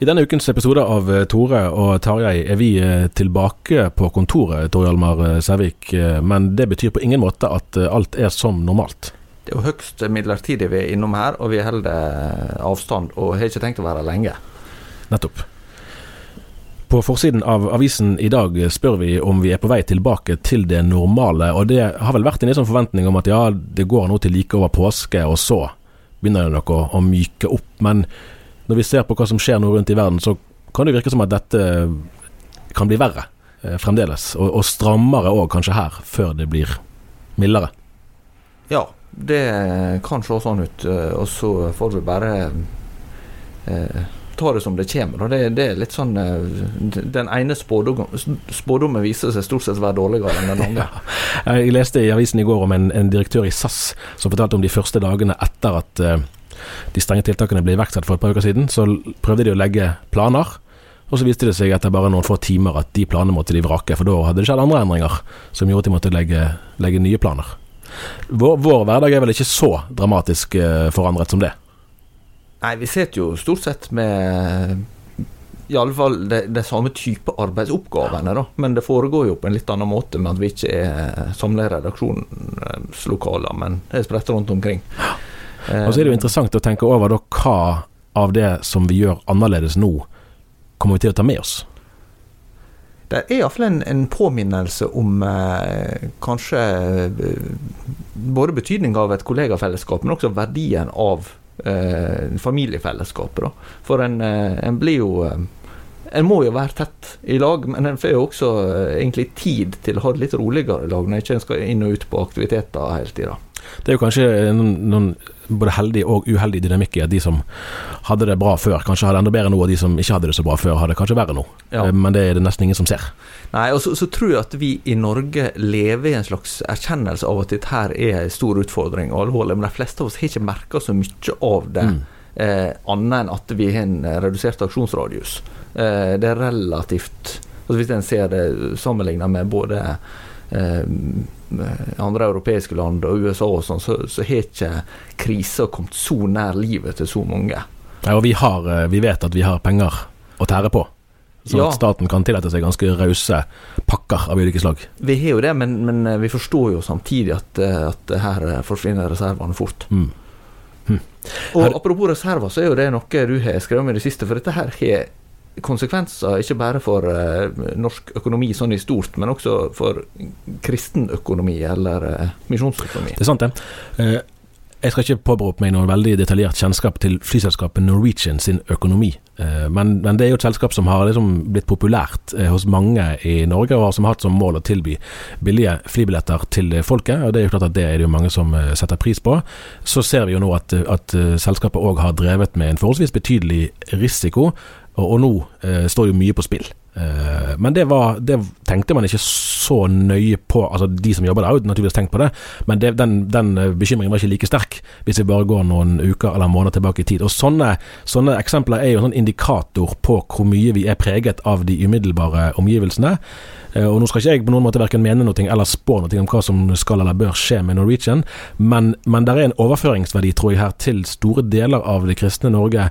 I denne ukens episode av eh, Tore og Tarjei er vi eh, tilbake på kontoret, Tor Hjalmar eh, Sævik. Men det betyr på ingen måte at alt er som normalt. Det er jo høyst midlertidig vi er innom her, og vi holder avstand og har ikke tenkt å være lenge. Nettopp. På forsiden av avisen i dag spør vi om vi er på vei tilbake til det normale, og det har vel vært en sånn forventning om at ja, det går nå til like over påske, og så begynner det nok å, å myke opp. Men når vi ser på hva som skjer nå rundt i verden, så kan det virke som at dette kan bli verre eh, fremdeles, og, og strammere òg kanskje her, før det blir mildere. Ja, det kan se sånn ut, eh, og så får vi bare eh, ta det som det kommer. Det, det er litt sånn eh, Den ene spådommen, spådommen viser seg stort sett være dårligere enn den andre. Jeg leste i avisen i går om en, en direktør i SAS som fortalte om de første dagene etter at eh, de strenge tiltakene ble iverksatt for et par uker siden. Så prøvde de å legge planer, og så viste det seg etter bare noen få timer at de planene måtte de vrake, for da hadde det skjedd andre endringer som gjorde at de måtte legge, legge nye planer. Vår, vår hverdag er vel ikke så dramatisk eh, forandret som det. Nei, vi sitter jo stort sett med i alle fall det, det samme type arbeidsoppgavene, da. Men det foregår jo på en litt annen måte med at vi ikke er samla i redaksjonslokaler, men er spredt rundt omkring. Og så er det jo interessant å tenke over da hva av det som vi gjør annerledes nå, kommer vi til å ta med oss. Det er iallfall en, en påminnelse om eh, kanskje eh, både betydninga av et kollegafellesskap, men også verdien av eh, familiefellesskapet. Da. For en, eh, en blir jo eh, En må jo være tett i lag, men en får jo også eh, egentlig tid til å ha det litt roligere i lag når en ikke skal inn og ut på aktiviteter hele tida. Det er jo kanskje noen, noen både heldig og uheldig dynamikk i at de som hadde det bra før, kanskje hadde enda bedre nå, og de som ikke hadde det så bra før, hadde kanskje verre nå. Ja. Eh, Men det er det nesten ingen som ser. Nei, og så, så tror jeg at vi i Norge lever i en slags erkjennelse av at dette her er en stor utfordring og alvorlig, men de fleste av oss har ikke merka så mye av det, eh, annet enn at vi har en eh, redusert aksjonsradius. Eh, det er relativt altså Hvis en ser det sammenligna med både andre europeiske land og USA og sånn, så, så har ikke krisa kommet så nær livet til så mange. Nei, og vi, har, eh, vi vet at vi har penger å tære på. Så Ja. at staten kan tillate seg ganske rause pakker av ulike slag. Vi har jo det, men, men eh, vi forstår jo samtidig at, eh, at her eh, forsvinner reservene fort. Mm. Og apropos reserver, så er jo det noe du har skrevet om i det siste, for dette her har konsekvenser ikke bare for eh, norsk økonomi sånn i stort, men også for kristen økonomi eller eh, misjonsøkonomi. Det er sant, det. Jeg skal ikke påberope meg noen veldig detaljert kjennskap til flyselskapet Norwegian sin økonomi, Eh, men, men det er jo et selskap som har liksom blitt populært eh, hos mange i Norge, og som har hatt som mål å tilby billige flybilletter til folket. og Det er jo klart at det er det jo mange som eh, setter pris på. Så ser vi jo nå at, at selskapet òg har drevet med en forholdsvis betydelig risiko, og, og nå eh, står jo mye på spill. Eh, men det, var, det tenkte man ikke så nøye på. Altså De som jobber der, har naturligvis tenkt på det, men det, den, den, bekymringen var ikke like sterk hvis vi bare går noen uker eller måneder tilbake i tid. Og Sånne, sånne eksempler er jo en sånn indikator på hvor mye vi er preget av de umiddelbare omgivelsene. Eh, og Nå skal ikke jeg på noen måte verken mene noe eller spå noe om hva som skal eller bør skje med Norwegian, men, men det er en overføringsverdi, tror jeg, her til store deler av det kristne Norge.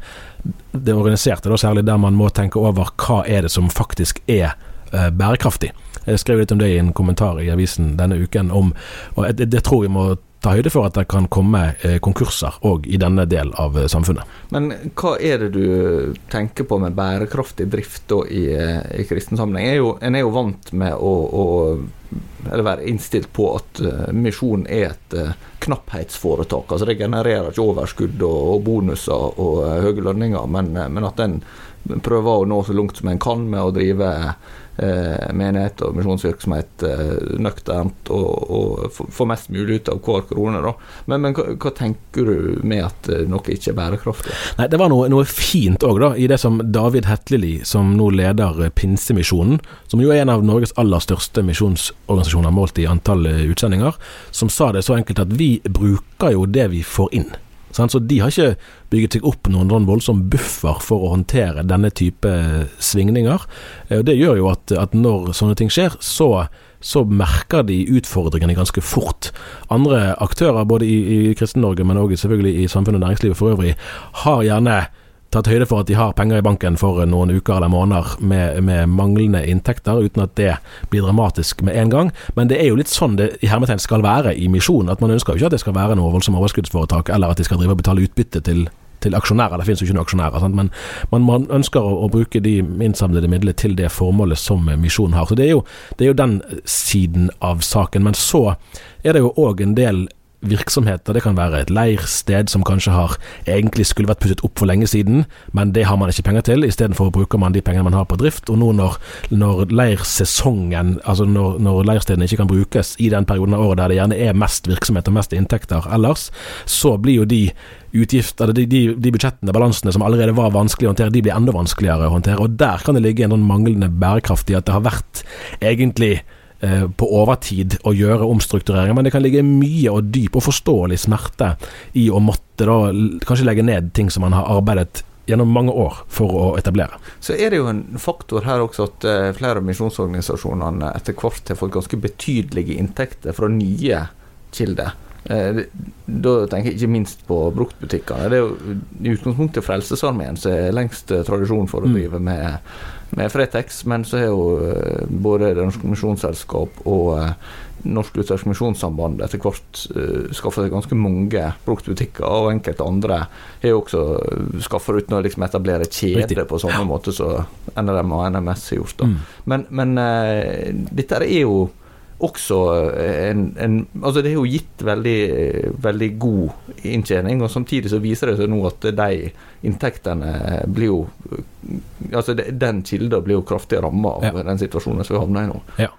Det organiserte, da særlig der man må tenke over hva er det som faktisk er eh, bærekraftig. Jeg skrev litt om det i en kommentar i avisen denne uken, om, og det, det tror jeg må ta høyde for at det kan komme eh, konkurser òg i denne del av eh, samfunnet. Men hva er det du tenker på med bærekraftig drift da i, eh, i kristen sammenheng? En er jo vant med å, å eller være innstilt på at misjon er et knapphetsforetak. Altså Det genererer ikke overskudd og, og bonuser og høye lønninger, men, men at en prøver å nå så langt som en kan med å drive menighet og misjonsvirksomhet eh, nøkternt og, og få mest mulig ut av hver krone. Da. Men, men hva, hva, tenker du med at eh, noe ikke er bærekraftig? Nei, Det var noe, noe fint òg, i det som David Hetleli, som nå leder eh, Pinsemisjonen, som jo er en av Norges aller største misjonsorganisasjoner målt i antall eh, utsendinger, som sa det så enkelt at vi bruker jo det vi får inn. Så de har ikke bygget seg opp noen sånn voldsom buffer for å håndtere denne type svingninger. Eh, det gjør jo at, at når sånne ting skjer, så, så merker de utfordringene ganske fort. Andre aktører, både i, i Kristen-Norge, men òg selvfølgelig i samfunnet og næringslivet for øvrig, har gjerne tatt høyde for at de har penger i banken for noen uker eller måneder med, med, manglende inntekter, uten at det blir dramatisk med en gang. Men det er jo litt sånn det i hermetegn skal være i misjon. At man ønsker jo ikke at det skal være noe voldsomt overskuddsforetak, eller at de skal drive og betale utbytte til, til aksjonærer. Det finnes jo ikke noen aksjonærer. Sant? Men man, man, ønsker å, å, bruke de innsamlede midlene til det formålet som misjonen har. Så det er, jo, det er jo den siden av saken. Men så er det jo òg en del virksomheter. Det kan være et leirsted som kanskje har egentlig skulle vært pusset opp for lenge siden, men det har man ikke penger til. Istedenfor bruker man de pengene man har på drift. Og nå når, når leirsesongen, altså når, når, leirstedene ikke kan brukes i den perioden av året der det gjerne er mest virksomhet og mest inntekter ellers, så blir jo de utgifter, de, de, de budsjettene, balansene som allerede var vanskelig å håndtere, de blir enda vanskeligere å håndtere. Og der kan det ligge en sånn manglende bærekraft i at det har vært egentlig på overtid å gjøre omstruktureringer, men det kan ligge mye og dyp og forståelig smerte i å måtte da kanskje legge ned ting som man har arbeidet gjennom mange år for å etablere. Så er det jo en faktor her også at eh, flere av misjonsorganisasjonene etter hvert har fått ganske betydelige inntekter fra nye kilder. Eh, da tenker jeg ikke minst på bruktbutikkene. Det er jo i utgangspunktet Frelsesarmeen som er lengst tradisjon for å mm. drive med med Fretex, men så har jo eh, både Det norske misjonsselskap og eh, Norsk Luthersk Misjonssamband etter hvert uh, skaffa seg ganske mange bruktbutikker, og enkelte andre har jo også skaffa uten å liksom etablere kjede på samme måte som NRM og NMS har gjort. Mm. Men, men dette er jo også en, en, Altså, det har jo gitt veldig, veldig god inntjening, og samtidig så viser det seg nå at de inntektene blir jo Altså, den kilden blir jo kraftig ramma av ja. den situasjonen som vi havner i nå. Ja.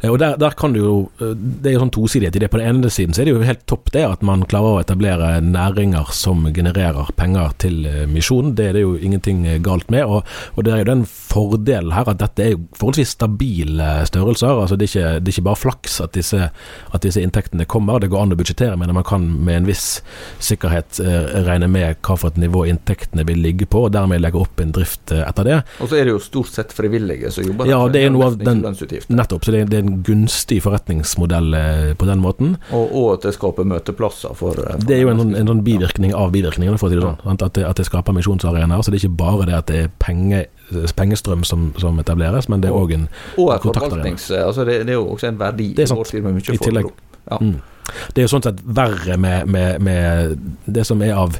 Eh, og der, der, kan du jo eh, Det er jo sånn tosidighet i det. På den ene siden så er det jo helt topp det at man klarer å etablere næringer som genererer penger til eh, misjonen. Det er det jo ingenting galt med. Og, og det er jo den fordelen her at dette er jo forholdsvis stabile størrelser. altså Det er ikke, det er ikke bare flaks at disse, at disse, inntektene kommer. Det går an å budsjettere med det. Man kan med en viss sikkerhet regne med hva for et nivå inntektene vil ligge på, og dermed legge opp en drift etter det. Og så er det jo stort sett frivillige som jobber ja, det er noe av den, nettopp. så det det, er en gunstig forretningsmodell eh, på den måten. Og, og at det skaper møteplasser for, for eh, Det er jo en, sånn, en sånn bivirkning av bivirkningene, for å si det sånn. At det, at det skaper misjonsarenaer. Så det er ikke bare det at det er penge, pengestrøm som, som etableres, men det er òg en kontaktarena. Altså det, det, er jo også en verdi det er sant, i tillegg. Ja. Mm. Det er jo sånn sett verre med, med, med, det som er av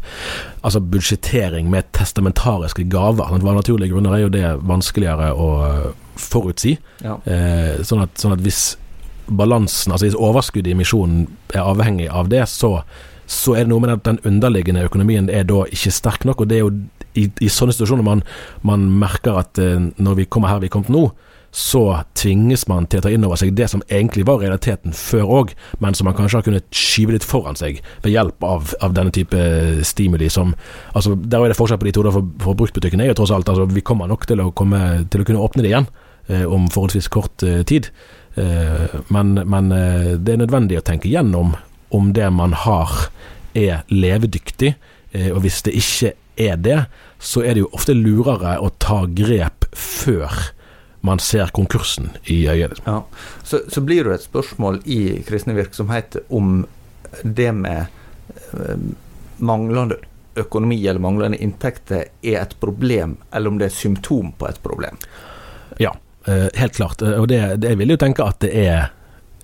altså budsjettering med testamentariske gaver. Av naturlige grunner er jo det vanskeligere å forutsi. Ja. Eh, sånn, at, sånn, at, hvis balansen, altså hvis overskuddet i misjonen er avhengig av det, så, så er det noe med at den underliggende økonomien er da ikke sterk nok. og det er jo i, i sånne situasjoner man, man merker at eh, når vi kommer her vi er kommet nå, så tvinges man til å ta inn over seg det som egentlig var realiteten før òg, men som man kanskje har kunnet skyve litt foran seg ved hjelp av, av denne type stimuli som altså Der er det forskjell på de to. For, for bruktbutikken er jo tross alt altså, Vi kommer nok til å, komme, til å kunne åpne det igjen. om forholdsvis kort tid. Men, men det er nødvendig å tenke gjennom om det man har er levedyktig. Og hvis det ikke er det, så er det jo ofte lurere å ta grep før man ser konkursen i øyet. Ja. Så, så, blir det et spørsmål i kristne virksomheter om det med eh, manglende økonomi eller manglende inntekter er et problem, eller om det er symptom på et problem. Ja, eh, helt klart. Og det, det, jeg vil jo tenke at det er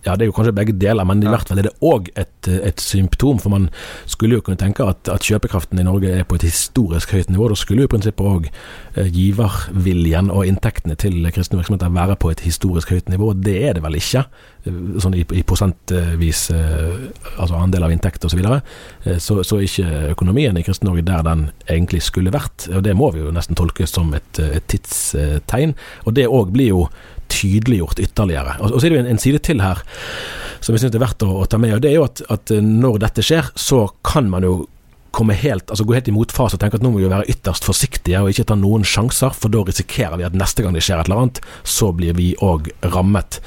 ja, det er jo kanskje begge deler, men i hvert fall er det òg et, et, symptom. For man skulle jo kunne tenke at, at, kjøpekraften i Norge er på et historisk høyt nivå. Da skulle jo i prinsippet òg eh, giverviljen og inntektene til kristne virksomheter være på et historisk høyt nivå. Det er det vel ikke, eh, sånn i, i prosentvis eh, altså andel av inntekt osv. Så, videre. så Så ikke økonomien i Kristen-Norge der den egentlig skulle vært. Og det må vi jo nesten tolke som et, et tidstegn. Og det òg blir jo tydeliggjort ytterligere. Og, og så er det jo en, en, side til her som jeg syns er verdt å, å, ta med. og Det er jo at, at eh, når dette skjer, så kan man jo komme helt, altså gå helt i motfase og tenke at nå må vi være ytterst forsiktige og ikke ta noen sjanser, for da risikerer vi at neste gang det skjer et eller annet, så blir vi òg rammet.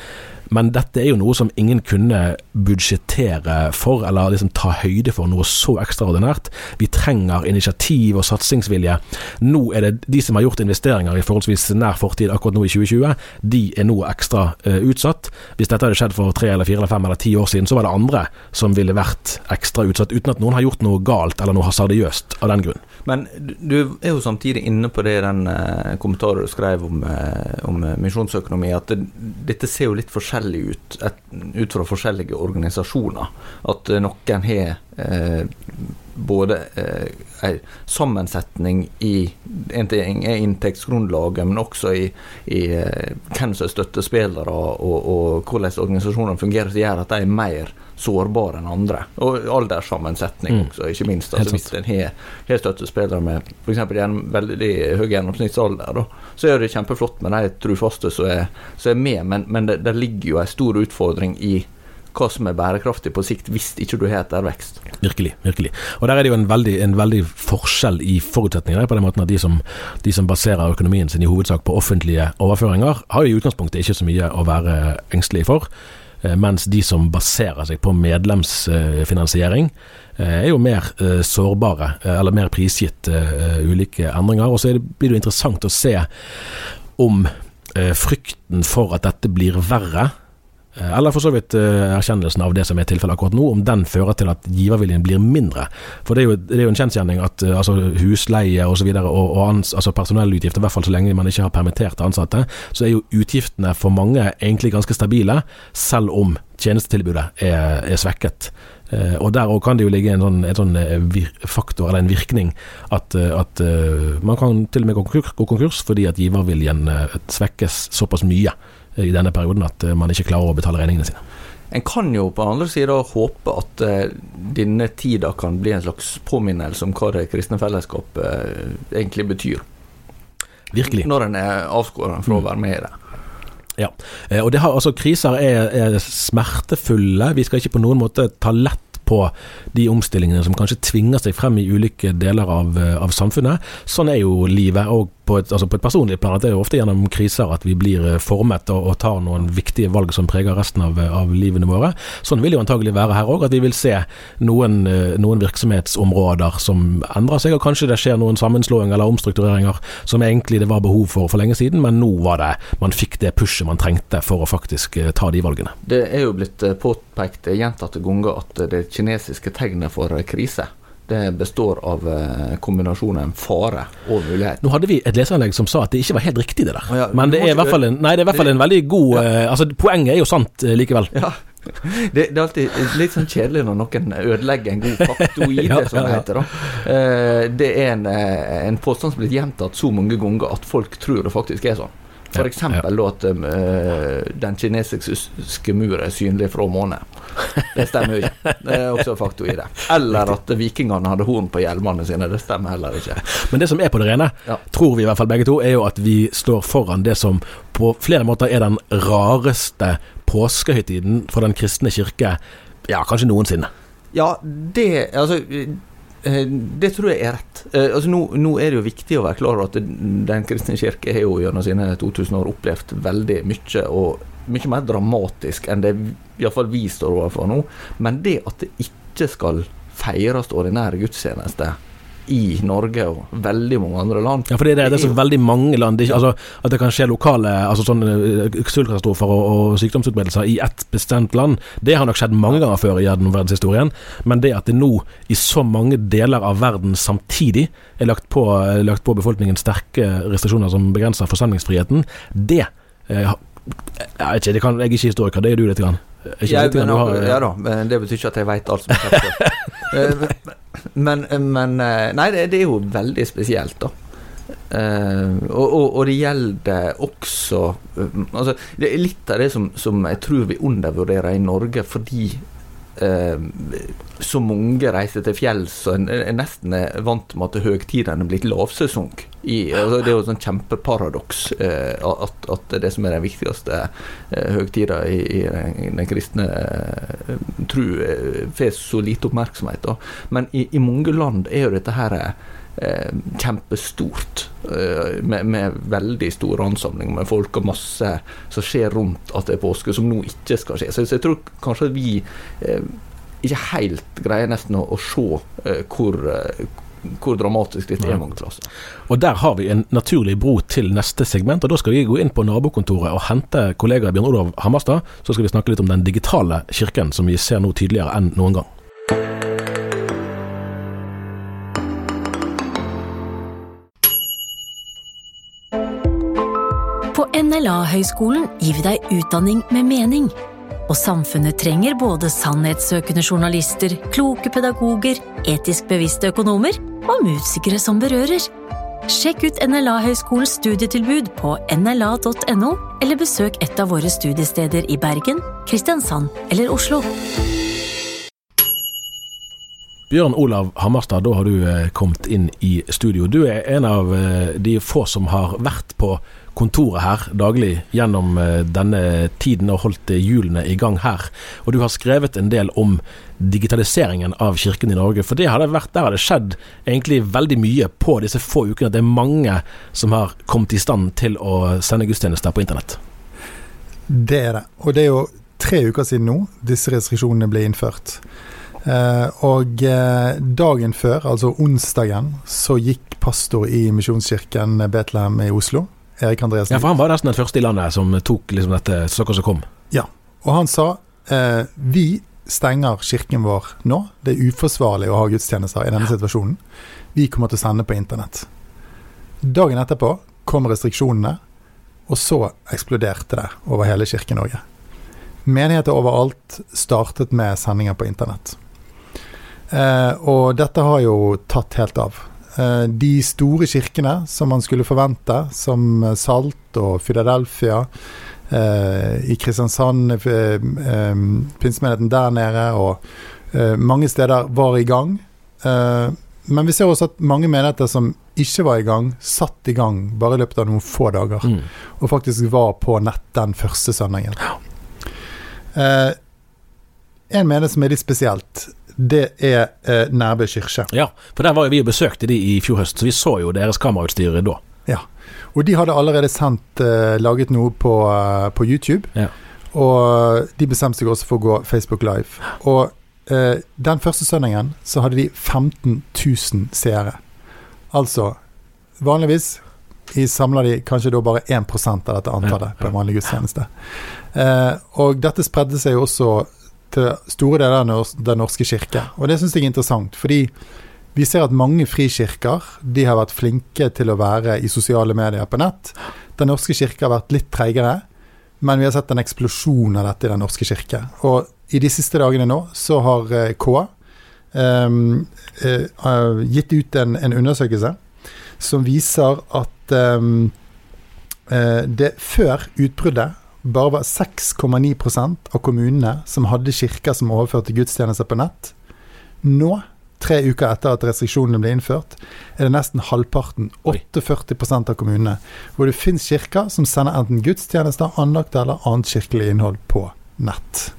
Men dette er jo noe som ingen kunne budsjettere for, eller liksom ta høyde for noe så ekstraordinært. Vi trenger initiativ og satsingsvilje. Nå er det de som har gjort investeringer i forholdsvis nær fortid akkurat nå i 2020, de er nå ekstra uh, utsatt. Hvis dette hadde skjedd for tre eller fire eller fem eller ti år siden, så var det andre som ville vært ekstra utsatt, uten at noen har gjort noe galt eller noe hasardiøst av den grunn. Men du er jo samtidig inne på det i den uh, kommentaren du skrev om, uh, om misjonsøkonomi, at det, dette ser jo litt forskjellig ut et, ut fra forskjellige organisasjoner. At noen har både en sammensetning i En ting er inntektsgrunnlaget, men også i, i hvem som er støttespillere, og, og hvordan organisasjonene fungerer, som gjør at de er mer sårbare enn andre. Og alderssammensetning mm. også, ikke minst. Altså, hvis en har støttespillere med f.eks. veldig høy gjennomsnittsalder, da, så er det kjempeflott med de trufaste som er, som er med, men, men det, det, ligger jo en stor utfordring i hva som er bærekraftig på sikt, hvis ikke du har ettervekst. Virkelig. virkelig. Og Der er det jo en veldig, en veldig forskjell i forutsetninger. på den måten at de som, de som, baserer økonomien sin i hovedsak på offentlige overføringer, har jo i utgangspunktet ikke så mye å være engstelig for. Eh, mens de som baserer seg på medlemsfinansiering, eh, er jo mer eh, sårbare, eller mer prisgitt ulike endringer. Og så blir det jo interessant å se om frykten for at dette blir verre, eller for så vidt uh, erkjennelsen av det som er tilfellet akkurat nå, om den fører til at giverviljen blir mindre. For det er jo, det er jo en kjensgjerning at uh, altså husleie osv. og, og, og ans, altså personellutgifter, i hvert fall så lenge man ikke har permitterte ansatte, så er jo utgiftene for mange egentlig ganske stabile, selv om tjenestetilbudet er, er svekket. Og Der kan det jo ligge en sånn, en sånn faktor, eller en virkning, at, at man kan til og med gå konkurs, gå konkurs fordi at giverviljen svekkes såpass mye i denne perioden at eh, man ikke klarer å betale regningene sine. En kan jo på andre sida håpe at uh, denne tida kan bli en slags påminnelse om hva det kristne fellesskapet uh, egentlig betyr. Virkelig. Når en er avskåret fra å være med i det. Ja, og det har, altså kriser er, er, smertefulle. Vi skal ikke på noen måte ta lett på de omstillingene som kanskje tvinger seg frem i ulike deler av, av samfunnet. Sånn er jo livet. og på et, altså på et, personlig plan at det er jo ofte gjennom kriser at vi blir eh, formet og, og tar noen viktige valg som preger resten av, av livene våre. Sånn vil jo antagelig være her òg, at vi vil se noen, eh, noen, virksomhetsområder som endrer seg, og kanskje det skjer noen sammenslåinger eller omstruktureringer som egentlig det var behov for for lenge siden, men nå var det man fikk det pushet man trengte for å faktisk eh, ta de valgene. Det er jo blitt påpekt gjentatte ganger at det kinesiske tegnet for krise det består av eh, kombinasjonen fare og mulighet. Nå hadde vi et leseanlegg som sa at det ikke var helt riktig, det der. Ja, Men det er, i hvert fall en, nei, det er i hvert fall en veldig god ja. uh, Altså, poenget er jo sant uh, likevel. Ja. Det, det, er alltid litt sånn kjedelig når noen ødelegger en god faktoide, ja, som det heter. Uh, det er en, en påstand som blitt gjentatt så mange ganger at folk tror det faktisk er sånn. F.eks. Ja, ja. at uh, den kinesiske muren er synlig fra månen. Det stemmer jo ikke. Det er også faktor i det. Eller at vikingene hadde horn på hjelmene sine. Det stemmer heller ikke. Men det som er på det rene, ja. tror vi i hvert fall begge to, er jo at vi står foran det som på flere måter er den rareste påskehøytiden for den kristne kirke, ja, kanskje noensinne. Ja, det Altså Eh, Det tror jeg er rett. Eh, Altså nå, nå er det jo viktig å være klar over at Den kristne kirke har jo gjennom sine 2000 år opplevd veldig mye, og mye mer dramatisk enn det iallfall vi står overfor nå. Men det at det ikke skal feires ordinære gudstjenester i Norge og veldig mange andre land Ja, for det er det, det er så veldig mange land det ikke, altså, At det kan skje lokale altså sånne eh, sultkatastrofer og, og sykdomsutbredelser i ett bestemt land, det har nok skjedd mange ganger før i verdenshistorien. Men det at det nå i så mange deler av verden samtidig er lagt på, er lagt på befolkningen sterke restriksjoner som begrenser forsamlingsfriheten, det eh, jeg, ikke, det kan, jeg er ikke historiker, det er du litt. Grann. Ikke Ja, litt grann men, har, ja da, men det betyr ikke at jeg veit alt som er. Eh, men, men eh, Nei, det, det er jo veldig spesielt, da. Eh, og, og, og det gjelder også eh, altså, Det er litt av det som, som jeg tror vi undervurderer i Norge, fordi eh, så mange reiser til fjells og en, en nesten er vant med at høytidene er blitt lavsesong. I, altså, det er jo et sånn kjempeparadoks eh, at, at det som er den viktigste eh, høytida i, i den, den kristne eh, tru, eh, får så lite oppmerksomhet. Da. Men i, i mange land er jo dette her eh, kjempestort, eh, med, med veldig stor ansamling med folk og masse som skjer rundt at det er påske, som nå ikke skal skje. Så, jeg tror kanskje vi eh, ikke helt greier nesten å, å se eh, hvor, eh, hvor dramatisk dette er mange plasser. Og der har vi en naturlig bro til neste segment, og da skal vi gå inn på nabokontoret og hente kollega Bjørn Olav Hammerstad. Så skal vi snakke litt om den digitale kirken, som vi ser nå tydeligere enn noen gang. På NLA-høgskolen gir vi deg utdanning med mening. Og samfunnet trenger både sannhetssøkende journalister, kloke pedagoger, etisk bevisste økonomer og musikere som berører. Sjekk ut NLA-høyskolens studietilbud på nla.no, eller besøk et av våre studiesteder i Bergen, Kristiansand eller Oslo. Bjørn Olav Hammerstad, da har du eh, kommet inn i studio. Du er en av eh, de få som har vært på kontoret her daglig gjennom eh, denne tiden og holdt eh, hjulene i gang her. Og du har skrevet en del om digitaliseringen av kirken i Norge. For det har det vært, der har det skjedd egentlig veldig mye på disse få ukene. Det er mange som har kommet i stand til å sende gudstjenester på internett. Det er det. Og det er jo tre uker siden nå disse restriksjonene ble innført. Eh, og dagen før, altså onsdagen, så gikk pastor i Misjonskirken Betlehem i Oslo, Erik Andreassen Ja, for han var nesten den første i landet som tok liksom dette stokket som kom. Ja, og han sa eh, vi stenger kirken vår nå. Det er uforsvarlig å ha gudstjenester i denne situasjonen. Vi kommer til å sende på internett. Dagen etterpå kom restriksjonene, og så eksploderte det over hele Kirke-Norge. Menigheter overalt startet med sendinger på internett. Eh, og dette har jo tatt helt av. Eh, de store kirkene som man skulle forvente, som Salt og Philadelphia, eh, i Kristiansand, eh, eh, pinsemenigheten der nede og eh, mange steder var i gang. Eh, men vi ser også at mange menigheter som ikke var i gang, satt i gang bare i løpet av noen få dager. Mm. Og faktisk var på nett den første søndagen. Eh, en menighet som er litt spesielt, det er eh, Nærbø kirke. Ja, for der var jo vi og besøkte de i fjor høst, så vi så jo deres kamerautstyr da. Ja. Og de hadde allerede sendt, eh, laget noe på, eh, på YouTube. Ja. Og de bestemte seg også for å gå Facebook Live. Og eh, den første søndagen så hadde de 15 000 seere. Altså vanligvis i samler de kanskje da bare 1% av dette antallet på en vanlig gudstjeneste. Eh, og dette spredde seg jo også til store deler av Den norske kirke. Og det syns jeg er interessant, fordi vi ser at mange frikirker de har vært flinke til å være i sosiale medier på nett. Den norske kirke har vært litt treigere, men vi har sett en eksplosjon av dette i Den norske kirke. Og i de siste dagene nå så har K. KA ehm, eh, eh, gitt ut en, en undersøkelse som viser at um, uh, det før utbruddet bare var 6,9% av kommunene som hadde kirker som overførte gudstjenester på nett. Nå, tre uker etter at restriksjonene ble innført, er det nesten halvparten, Oi. 48% av kommunene, hvor det finnes kirker som sender enten gudstjenester, andakter eller annet kirkelig innhold på nett.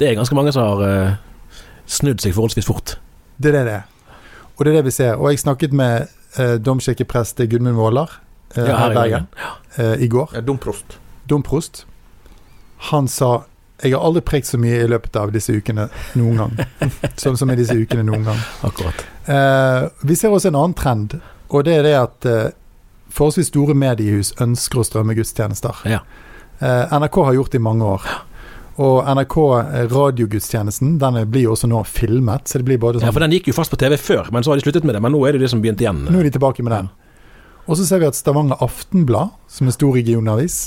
Det er ganske mange som har uh, snudd seg forholdsvis fort. Det er det det er. Og det er det vi ser. Og jeg snakket med uh, domkirkeprest Gudmund Våler uh, Ja, her i Bergen eh, i går. Ja, Domprost. Domprost. Han sa jeg har aldri prekt så mye i løpet av disse ukene noen gang. som, som i disse ukene noen gang. Akkurat. Eh, vi ser også en annen trend, og det er det at eh, forholdsvis store mediehus ønsker å strømme gudstjenester. Ja. Eh, NRK har gjort det i mange år. Og NRK eh, radiogudstjenesten den blir jo også nå filmet, så det blir både sånn... Ja, for den gikk jo fast på TV før, men så har de sluttet med det. Men nå er det det som begynte igjen. Nå er de tilbake med den. Og så ser vi at Stavanger Aftenblad, som er stor regionavis,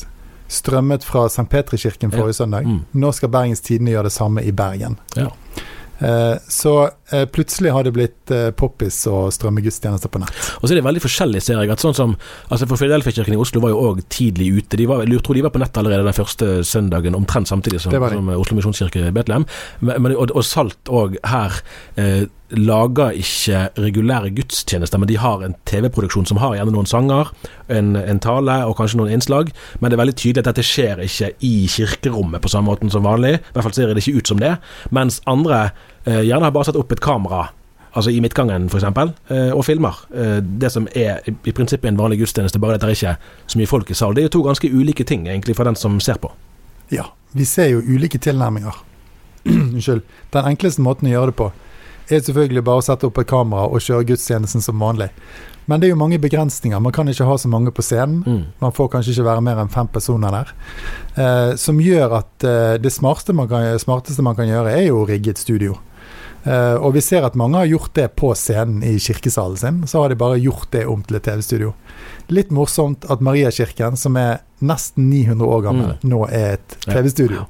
strømmet fra St. Petrikirken forrige søndag. Mm. Nå skal Bergens Tidende gjøre det samme i Bergen. Ja. Eh, så plutselig har det blitt eh, poppis og strømme gudstjenester på nett. Og så er det veldig forskjellig, ser jeg. At sånn som, altså for Filadelfia-kirken i Oslo var jo òg tidlig ute. De var, jeg tror de var på nett allerede den første søndagen, omtrent samtidig som, som Oslo misjonskirke i Betlehem. Men, og, og Salt òg her eh, lager ikke regulære gudstjenester, men de har en TV-produksjon som har gjerne noen sanger, en, en tale og kanskje noen innslag. Men det er veldig tydelig at dette skjer ikke i kirkerommet på samme måten som vanlig. I hvert fall ser det ikke ut som det. Mens andre eh, gjerne har bare satt opp et kamera altså i midtgangen f.eks., eh, og filmer. Eh, det som er i, i prinsippet en vanlig gudstjeneste, bare at det er ikke så mye folk i salen. Det er jo to ganske ulike ting, egentlig, for den som ser på. Ja, vi ser jo ulike tilnærminger. Unnskyld. Den enkleste måten å gjøre det på er selvfølgelig bare å sette opp et kamera og kjøre gudstjenesten som vanlig. Men det er jo mange begrensninger. Man kan ikke ha så mange på scenen. Mm. Man får kanskje ikke være mer enn fem personer der. Eh, som gjør at eh, det smarteste man, kan, smarteste man kan gjøre, er jo å rigge et studio. Eh, og vi ser at mange har gjort det på scenen i kirkesalen sin. Så har de bare gjort det om til et TV-studio. Litt morsomt at Mariakirken, som er nesten 900 år gammel, nå er et TV-studio.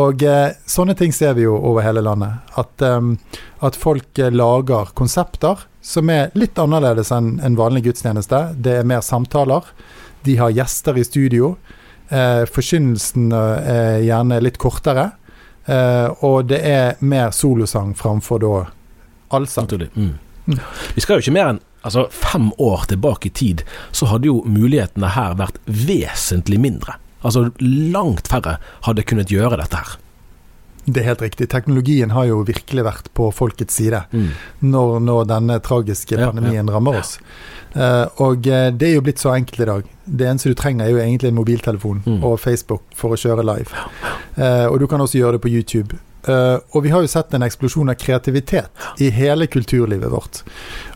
Og uh, sånne ting ser vi jo over hele landet. At, um, at folk lager konsepter som er litt annerledes enn en vanlig gudstjeneste. Det er mer samtaler. De har gjester i studio. Eh, forkynnelsen er gjerne litt kortere. Eh, og det er mer solosang framfor da allsang. Mm. Mm. Vi skal jo ikke mer enn altså, fem år tilbake i tid, så hadde jo mulighetene her vært vesentlig mindre. Altså langt færre hadde kunnet gjøre dette her. Det er helt riktig. Teknologien har jo virkelig vært på folkets side Mm. når, når denne tragiske Ja, pandemien rammer oss. Uh, og eh, det er jo blitt så enkelt i dag. Det eneste du trenger, er jo egentlig en mobiltelefon Mm. og Facebook for å kjøre live. Uh, og du kan også gjøre det på YouTube. Uh, og vi har jo sett en eksplosjon av kreativitet i hele kulturlivet vårt.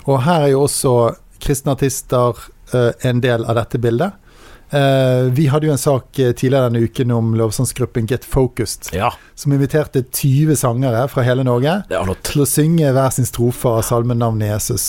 Og her er jo også kristne artister en del av dette bildet. Eh, vi hadde jo en sak eh, tidligere denne uken om lovsangsgruppen Get Focused Ja, som inviterte 20 sangere fra hele Norge til å synge hver sin strofe av salmenavnet Jesus.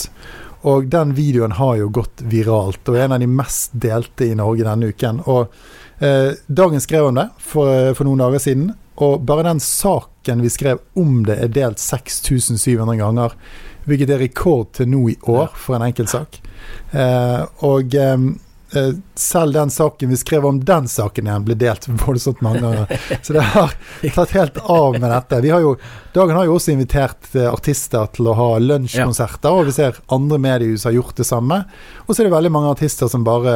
Og den videoen har jo gått viralt, og er en av de mest delte i Norge denne uken. Og uh, Dagen skrev om det for, for noen dager siden, og bare den saken vi skrev om det, er delt 6700 ganger. Hvilket er rekord til nå i år for en enkeltsak. Eh, og eh, selv den saken vi skrev om den saken igjen, ble delt voldsomt mange. Så det har tatt helt av med dette. Vi har jo, Dagen har jo også invitert eh, artister til å ha lunsjkonserter, og vi ser andre mediehus har gjort det samme. Og så er det veldig mange artister som bare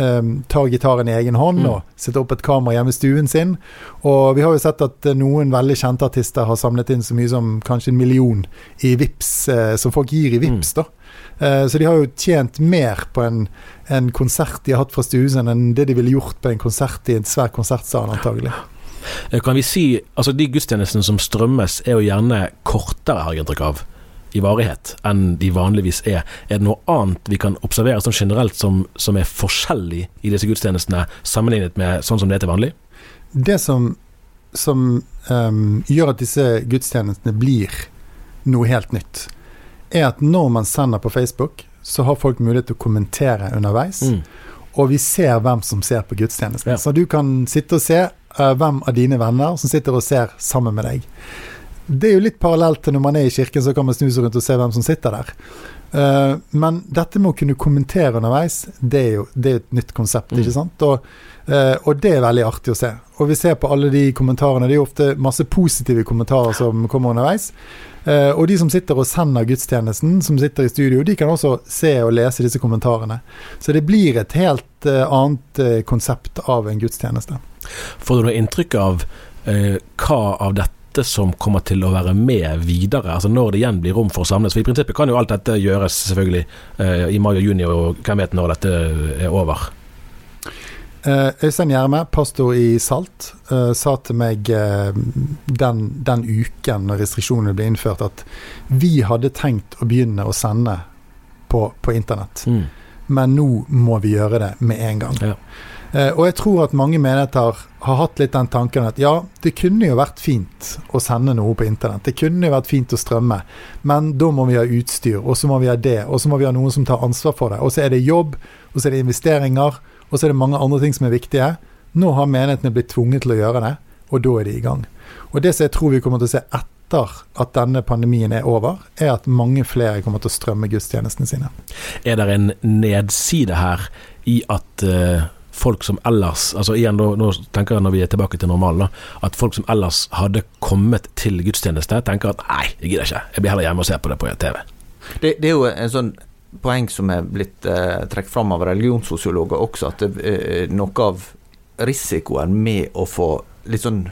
um, tar gitaren i egen hånd og setter opp et kamera hjemme i stuen sin. Og vi har jo sett at eh, noen veldig kjente artister har samlet inn så mye som kanskje en million i VIPs, eh, som folk gir i VIPs da. Eh, Så de har jo tjent mer på en, en konsert de har hatt fra stuen enn det de ville gjort på en konsert i en svær konsertsal, antagelig. Eh, Kan vi si Altså, de gudstjenestene som strømmes, er jo gjerne kortere, har jeg inntrykk av, i varighet enn de vanligvis er. Er det noe annet vi kan observere sånn generelt som, som er forskjellig i disse gudstjenestene, sammenlignet med sånn som det er til vanlig? Det som, som um, gjør at disse gudstjenestene blir noe helt nytt, er at når man sender på Facebook, så har folk mulighet til å kommentere underveis. Mm. Og vi ser hvem som ser på gudstjenesten. Ja. Så du kan sitte og se uh, hvem av dine venner som sitter og ser sammen med deg. Det er jo litt parallelt til når man er i kirken, så kan man snu seg rundt og se hvem som sitter der. Uh, men dette med å kunne kommentere underveis, det er jo det er et nytt konsept, ikke sant? Og, uh, og det er veldig artig å se. Og vi ser på alle de kommentarene, det er jo ofte masse positive kommentarer som kommer underveis. Uh, og de som sitter og sender gudstjenesten, som sitter i studio, de kan også se og lese disse kommentarene. Så det blir et helt annet konsept av en gudstjeneste. Får du noe inntrykk av hva av dette dette som kommer til å være med videre? Altså Når det igjen blir rom for å samles? For I prinsippet kan jo alt dette gjøres selvfølgelig eh, i mai og juni, og hvem vet når dette er over? Eh, Øystein Gjerme, pastor i Salt, eh, sa til meg uh, den, den, uken når restriksjonene ble innført, at vi hadde tenkt å begynne å sende på, på internett. Mm. Men nå må vi gjøre det med en gang. Ja. Og jeg tror at mange menigheter har hatt litt den tanken at ja, det kunne jo vært fint å sende noe på internett. Det kunne jo vært fint å strømme, men da må vi ha utstyr, og så må vi ha det, og så må vi ha noen som tar ansvar for det. Og så er det jobb, og så er det investeringer og så er det mange andre ting som er viktige. Nå har menighetene blitt tvunget til å gjøre det, og da er de i gang. Og det som jeg tror vi kommer til å se etter at denne pandemien er over, er at mange flere kommer til å strømme gudstjenestene sine. Er det en nedside her i at uh, folk som ellers altså igjen nå, nå, tenker jeg når vi er tilbake til normalen, at folk som ellers hadde kommet til gudstjeneste, tenker at nei, jeg gidder ikke, jeg blir heller hjemme og ser på det på TV. Det, det er jo en sånn poeng som er blitt eh, trukket fram av religionssosiologer også, at det er eh, noe av risikoen med å få litt sånn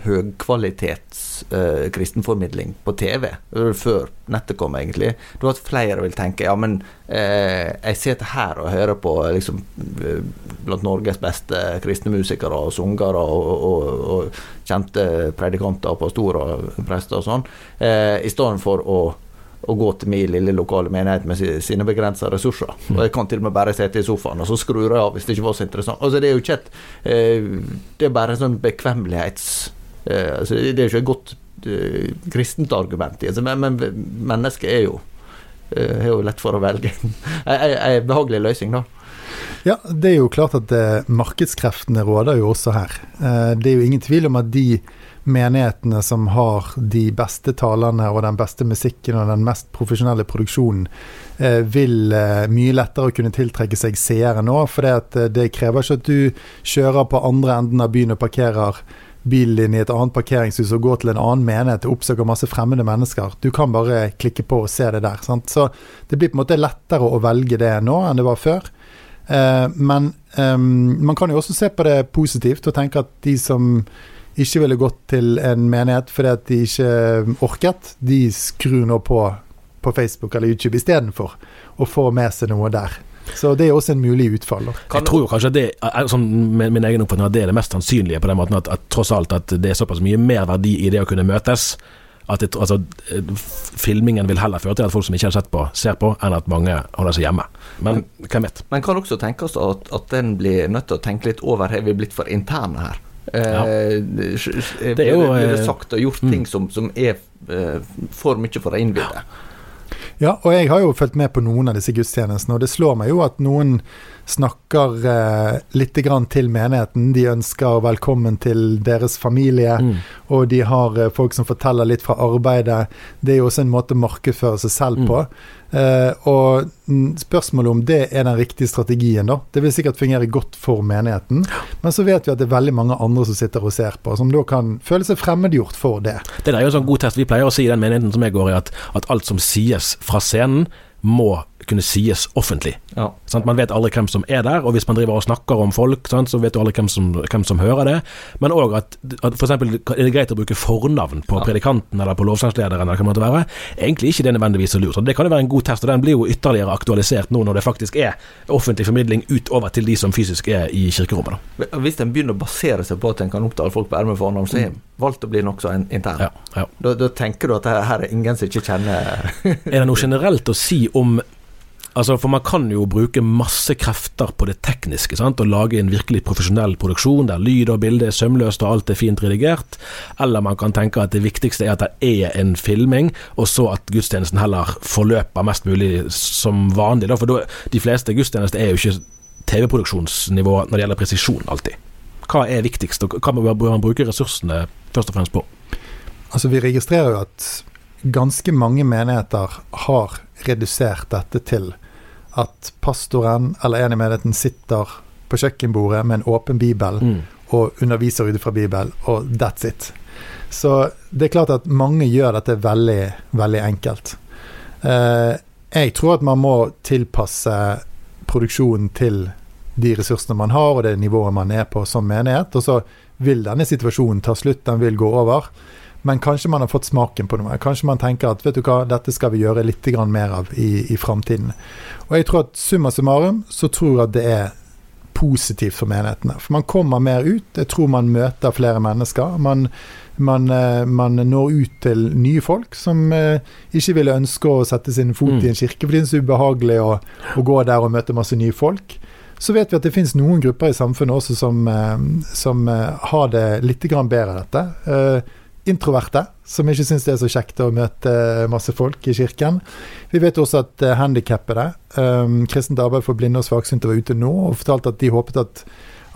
høgkvalitets eh, kristenformidling på TV, før nettet kom, egentlig, da at flere vil tenke ja, men uh, jeg sitter her og hører på liksom eh, blant Norges beste kristne musikere og sangere og, og, og, kjente predikanter og pastorer og prester og sånn, uh, i stedet for å å gå til min lille lokale menighet med sine begrensa ressurser. Mm. Og Jeg kan til og med bare sitte i sofaen, og så skrur jeg av hvis det ikke var så interessant. Altså Det er jo ikke et Det er bare en sånn bekvemmelighets... Eh, altså det er jo ikke et godt eh, kristent argument, altså, men, men mennesket er jo har jo lett for å velge en behagelig løsning, da. Ja, det er jo klart at markedskreftene råder jo også her. det er jo ingen tvil om at de menighetene som har de beste talerne og den beste musikken og den mest profesjonelle produksjonen, eh, vil eh, mye lettere kunne tiltrekke seg seere nå. For det, eh, det krever ikke at du kjører på andre enden av byen og parkerer bilen din i et annet parkeringshus og går til en annen menighet og oppsøker masse fremmede mennesker. Du kan bare klikke på og se det der. Sant? Så det blir på en måte lettere å velge det nå enn det var før. Eh, men eh, man kan jo også se på det positivt og tenke at de som ikke ville gått til en menighet fordi at de ikke orket, de skrur nå på på Facebook eller YouTube istedenfor, og får med seg noe der. Så det er også en mulig utfall. Da. Jeg tror jo kanskje det sånn, med min egen oppfatning at det er det mest sannsynlige på den måten at, at, tross alt at det er såpass mye mer verdi i det å kunne møtes. At det, altså, filmingen vil heller føre til at folk som ikke har sett på, ser på, enn at mange holder seg hjemme. Men hvem vet. Men kan også tenkes at, at den blir nødt til å tenke litt over har vi blitt for interne her. Ja. Eh, det er jo blir det eh, sagt og gjort mm. ting som, som er eh, for mye for å innvide. Ja, og jeg har jo fulgt med på noen av disse gudstjenestene, og det slår meg jo at noen snakker eh, litt grann til menigheten. De ønsker velkommen til deres familie, mm. og de har eh, folk som forteller litt fra arbeidet. Det er jo også en måte å markedsføre seg selv mm. på. Uh, og spørsmålet om det er den riktige strategien, da. Det vil sikkert fungere godt for menigheten, men så vet vi at det er veldig mange andre som sitter og ser på, som da kan føle seg fremmedgjort for det. Det er jo en sånn god test. Vi pleier å si i den menigheten som jeg går i, at, at alt som sies fra scenen, må kunne sies offentlig. Ja. Man vet aldri hvem som er der, og hvis man driver og snakker om folk, sant, så vet du aldri hvem som, hvem som hører det. Men òg at, at f.eks. er det greit å bruke fornavn på ja. predikanten eller på lovsangslederen, eller hva det måtte være. Egentlig ikke det nødvendigvis så lurt. Det kan jo være en god test, og den blir jo ytterligere aktualisert nå når det faktisk er offentlig formidling utover til de som fysisk er i kirkerommet. Da. Hvis en begynner å basere seg på at en kan oppdage folk på ermet fornavn, så har en valgt å bli nokså intern. Ja, da, da, tenker du at her er ingen som ikke kjenner Er det noe generelt å si om Altså, for man kan jo bruke masse krefter på det tekniske, sant? og lage en virkelig profesjonell produksjon der lyd og bilde er sømløst og alt er fint redigert. Eller man kan tenke at det viktigste er at det er en filming, og så at gudstjenesten heller forløper mest mulig som vanlig. For da, de fleste gudstjenester er jo ikke TV-produksjonsnivå når det gjelder presisjon, alltid. Hva er viktigst, og hva bør man bruke ressursene først og fremst på? Altså, vi registrerer jo at ganske mange menigheter har redusert dette til at pastoren eller en i menigheten sitter på kjøkkenbordet med en åpen bibel mm. og underviser ut fra bibel, og that's it. Så det er klart at mange gjør dette veldig, veldig enkelt. Eh, jeg tror at man må tilpasse produksjonen til de ressursene man har, og det nivået man er på som menighet. Og så vil denne situasjonen ta slutt, den vil gå over. Men kanskje man har fått smaken på noe. Kanskje man tenker at vet du hva, dette skal vi gjøre litt mer av i, i framtiden. Og jeg tror at summa summarum så tror jeg at det er positivt for menighetene. For man kommer mer ut. Jeg tror man møter flere mennesker. Man, man, eh, man når ut til nye folk som eh, ikke ville ønske å sette sin fot mm. i en kirke fordi det er så ubehagelig å, å gå der og møte masse nye folk. Så vet vi at det finnes noen grupper i samfunnet også som, eh, som har det litt bedre, dette introverte, som ikke syns det er så kjekt å møte masse folk i kirken. Vi vet også at uh, handikappede, um, Kristent arbeid for blinde og svaksynte, var ute nå og fortalte at de håpet at,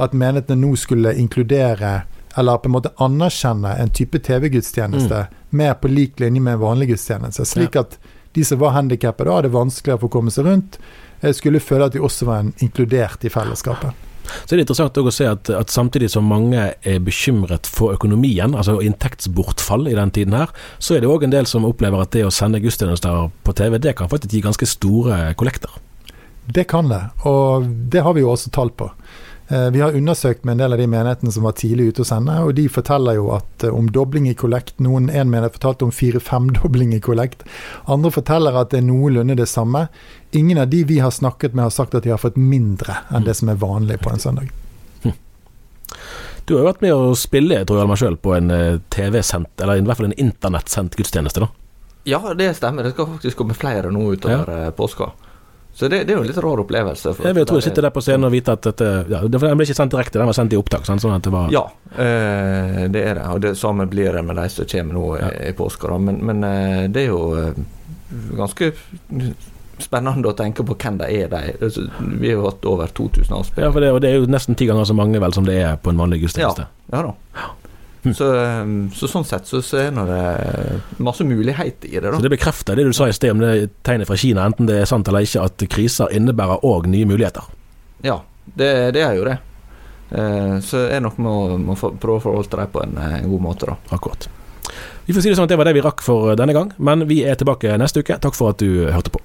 at menighetene nå skulle inkludere eller på en måte anerkjenne en type TV-gudstjeneste mm. mer på lik linje med en vanlig gudstjeneste. Slik at de som var handikappede og hadde vanskeligere for å komme seg rundt, eh, skulle føle at de også var inkludert i fellesskapet. Så er det interessant å se at, at, samtidig som mange er bekymret for økonomien, altså inntektsbortfall i den tiden her, så er det òg en del som opplever at det å sende gudstjenester på TV, det kan faktisk gi ganske store kollekter. Det kan det, og det har vi jo også tall på. Eh, vi har undersøkt med en del av de menighetene som var tidlig ute å sende, og de forteller jo at eh, om dobling i kollekt. Noen en menighet fortalte om fire-femdobling i kollekt. Andre forteller at det er noenlunde det samme. Ingen av de vi har snakket med, har sagt at de har fått mindre enn det som er vanlig på en søndag. Hm. Du har jo vært med å spille, tror jeg meg selv, på en eh, TV-sendt, eller i hvert fall en internettsendt gudstjeneste, da? Ja, det stemmer. Det skal faktisk komme flere nå utover ja. påska. Så det, det, er jo en litt rar opplevelse. jeg vil tro jeg sitter der på scenen og vite at dette ja, Den ble ikke sendt direkte, den var sendt i opptak? Sånn, at det var Ja, eh, det er det. Og det samme blir det med de som kommer nå ja. i påska. Men, men eh, det er jo eh, ganske spennende å tenke på hvem de er, de. Altså, vi har jo hatt over 2000 avspill. Ja, det, og det er jo nesten ti ganger så mange vel som det er på en vanlig gudstjeneste. Ja, ja da. Mm. Så, um, så, sånn sett så, så er det masse muligheter i det. da. Så Det bekrefter det du sa i sted om det tegnet fra Kina, enten det er sant eller ikke, at kriser innebærer òg nye muligheter? Ja, det, det er jo det. Uh, så er nok med å, prøve å forholde deg på en, en, god måte, da. Akkurat. Vi får si det sånn at det var det vi rakk for denne gang, men vi er tilbake neste uke. Takk for at du hørte på.